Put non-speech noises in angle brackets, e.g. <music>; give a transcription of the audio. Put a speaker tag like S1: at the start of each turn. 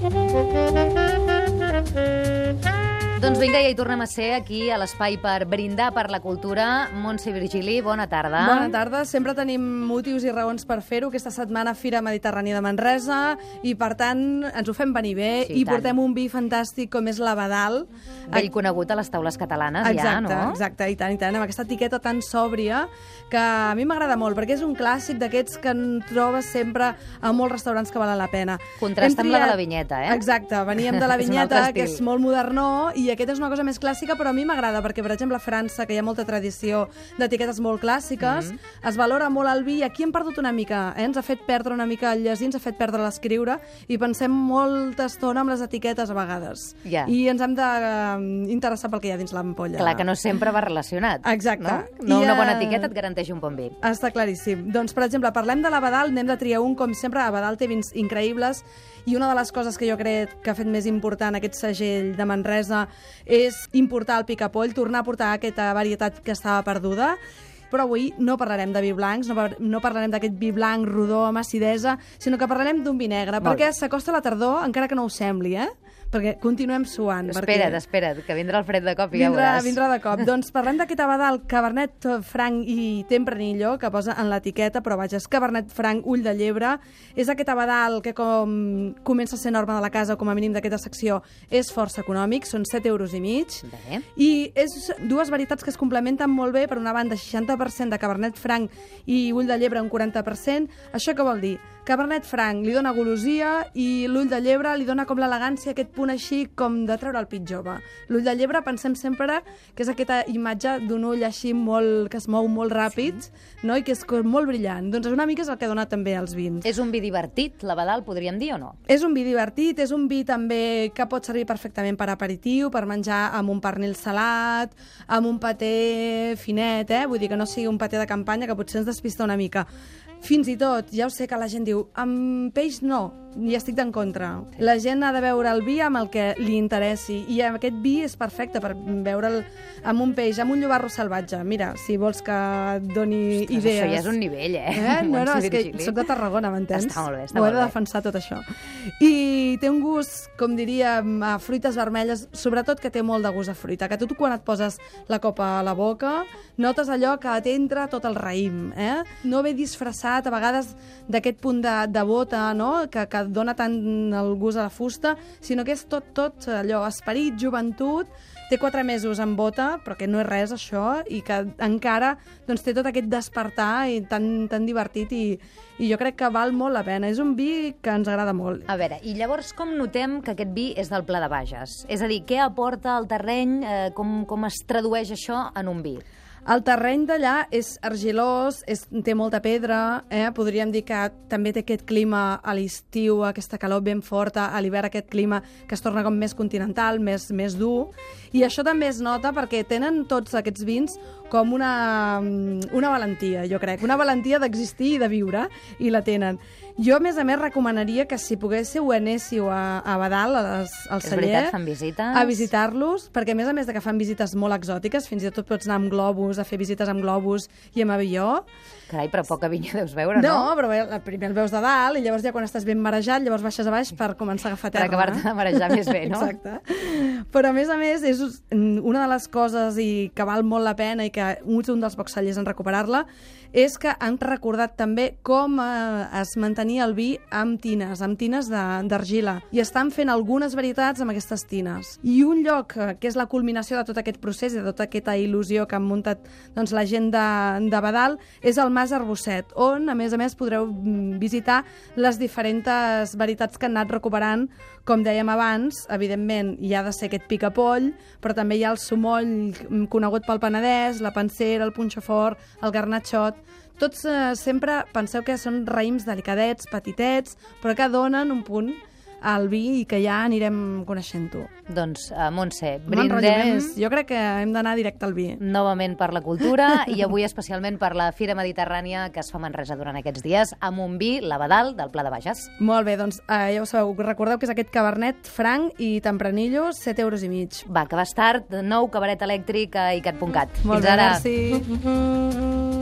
S1: Thank you. Doncs vinga, ja hi tornem a ser aquí a l'espai per brindar per la cultura. Montse Virgili, bona tarda.
S2: Bona tarda. Sempre tenim motius i raons per fer-ho. Aquesta setmana Fira Mediterrània de Manresa i, per tant, ens ho fem venir bé
S1: Sí,
S2: i
S1: tant.
S2: portem un vi fantàstic com és l'Abadal.
S1: Vell conegut a les taules catalanes,
S2: Exacte,
S1: ja, no?
S2: exacte, i tant, i tant, amb aquesta etiqueta tan sòbria que a mi m'agrada molt, perquè és un clàssic d'aquests que en trobes sempre a molts restaurants que valen la pena.
S1: Contrasta
S2: Hem
S1: amb la de
S2: triat-
S1: la vinyeta, eh?
S2: Exacte, veníem de <laughs> la
S1: És
S2: vinyeta,
S1: altre
S2: que és molt modernó, i aquest és una cosa més clàssica, però a mi m'agrada, perquè, per exemple, a França, que hi ha molta tradició d'etiquetes molt clàssiques,
S1: Mhm.
S2: es valora molt el vi, i aquí hem perdut una mica, eh? ens ha fet perdre una mica el llegir, ens ha fet perdre l'escriure, i pensem molta estona amb les etiquetes a vegades.
S1: Ja.
S2: I ens hem d'interessar pel que hi ha dins l'ampolla.
S1: Clar que no sempre va relacionat.
S2: Exacte.
S1: No, no
S2: I,
S1: una bona
S2: eh,
S1: etiqueta et garanteix un bon vi.
S2: Està claríssim. Doncs, per exemple, parlem de l'Abadal, n'hem de triar un, com sempre, Abadal té vins increïbles, i una de les coses que jo crec que ha fet més important aquest segell de Manresa és importar el picapoll, tornar a portar aquesta varietat que estava perduda, però avui no parlarem de vi blancs, no, par no parlarem d'aquest vi blanc rodó amb acidesa, sinó que parlarem d'un vi negre, perquè s'acosta la tardor, encara que no ho sembli, eh? Perquè continuem suant.
S1: Espera't,
S2: perquè...
S1: espera't, que vindrà el fred de cop i ja
S2: Vindrà,
S1: veuràs.
S2: vindrà de cop. <laughs> doncs parlem d'aquest Abadal, Cabernet Franc i Tempranillo, que posa en l'etiqueta, però vaja, és Cabernet Franc, ull de llebre. És aquest Abadal que com comença a ser norma de la casa, o com a mínim d'aquesta secció, és força econòmic, són 7 euros i mig.
S1: Bé.
S2: I és dues varietats que es complementen molt bé, per una banda 60% de Cabernet Franc i ull de llebre un 40%. Això què vol dir? Cabernet Franc li dona golosia i l'ull de llebre li dona com l'elegància, aquest punt així com de treure el pit jove. L'ull de llebre pensem sempre que és aquesta imatge d'un ull així molt, que es mou molt ràpid sí. no? i que és molt brillant. Doncs una mica és el que dona també els vins.
S1: És un vi divertit, la Badal, podríem dir o no?
S2: És un vi divertit, és un vi també que pot servir perfectament per aperitiu, per menjar amb un pernil salat, amb un paté finet, eh? vull dir que no sigui un paté de campanya que potser ens despista una mica. Fins i tot, ja ho sé que la gent diu, amb peix no, i estic en contra. La gent ha de veure el vi amb el que li interessi, i aquest vi és perfecte per veure'l amb un peix, amb un llobarro salvatge. Mira, si vols que doni
S1: Ostres,
S2: idees...
S1: Això ja és un nivell, eh?
S2: Eh? No, no, és que soc de Tarragona, m'entens?
S1: Està molt bé, està
S2: Ho he de defensar tot això. I té un gust, com diríem, a fruites vermelles, sobretot que té molt de gust a fruita, que tu quan et poses la copa a la boca notes allò que t'entra tot el raïm, eh? No ve disfressat a vegades d'aquest punt de, de bota, no?, que, que dona tant el gust a la fusta, sinó que és tot, tot allò, esperit, joventut, té quatre mesos en bota, però que no és res això, i que encara doncs, té tot aquest despertar i tan, tan divertit i, i jo crec que val molt la pena. És un vi que ens agrada molt.
S1: A veure, i llavors com notem que aquest vi és del Pla de Bages? És a dir, què aporta al terreny, eh, com, com es tradueix això en un vi?
S2: El terreny d'allà és argilós, és, té molta pedra, eh? podríem dir que també té aquest clima a l'estiu, aquesta calor ben forta, a l'hivern aquest clima que es torna com més continental, més, més dur, i això també es nota perquè tenen tots aquests vins com una, una valentia, jo crec, una valentia d'existir i de viure, i la tenen. Jo, a més a més, recomanaria que si poguéssiu anéssiu a, a Badal, a les, al celler,
S1: veritat, fan visites?
S2: a visitar-los, perquè a més a més de que fan visites molt exòtiques, fins i tot pots anar amb globus, a fer visites amb globus i amb avió.
S1: Carai, però poca vinya deus veure, no?
S2: No, però bé, primer el veus de dalt i llavors ja quan estàs ben marejat, llavors baixes a baix per començar a agafar
S1: Per
S2: terra.
S1: acabar-te de marejar més bé, no?
S2: Exacte. Però a més a més és una de les coses i que val molt la pena i que un un dels pocs cellers en recuperar-la és que han recordat també com eh, es mantenia el vi amb tines, amb tines de- d'argila. I estan fent algunes varietats amb aquestes tines. I un lloc eh, que és la culminació de tot aquest procés i de tota aquesta il·lusió que han muntat doncs, la gent de, de Badal és el Mas Arbosset, on, a més a més, podreu mm, visitar les diferents varietats que han anat recuperant. Com dèiem abans, evidentment hi ha de ser aquest picapoll, però també hi ha el sumoll mm, conegut pel Penedès, la pancera, el punxafort, el garnatxot... Tots eh, sempre penseu que són raïms delicadets, petitets, però que donen un punt al vi i que ja anirem coneixent-ho.
S1: Doncs, uh, Montse, brindem
S2: més. Jo crec que hem d'anar directe al vi.
S1: novament per la cultura <laughs> i avui especialment per la Fira Mediterrània que es fa a Manresa durant aquests dies amb un vi, l'Abadal, del Pla de Bages.
S2: Molt bé, doncs eh, ja ho sabeu, recordeu que és aquest cabernet franc i tempranillo, 7 euros i mig.
S1: Va, que vas tard, nou cabaret elèctric a icat.cat.
S2: Molt
S1: Fins
S2: bé,
S1: ara.
S2: merci. <laughs>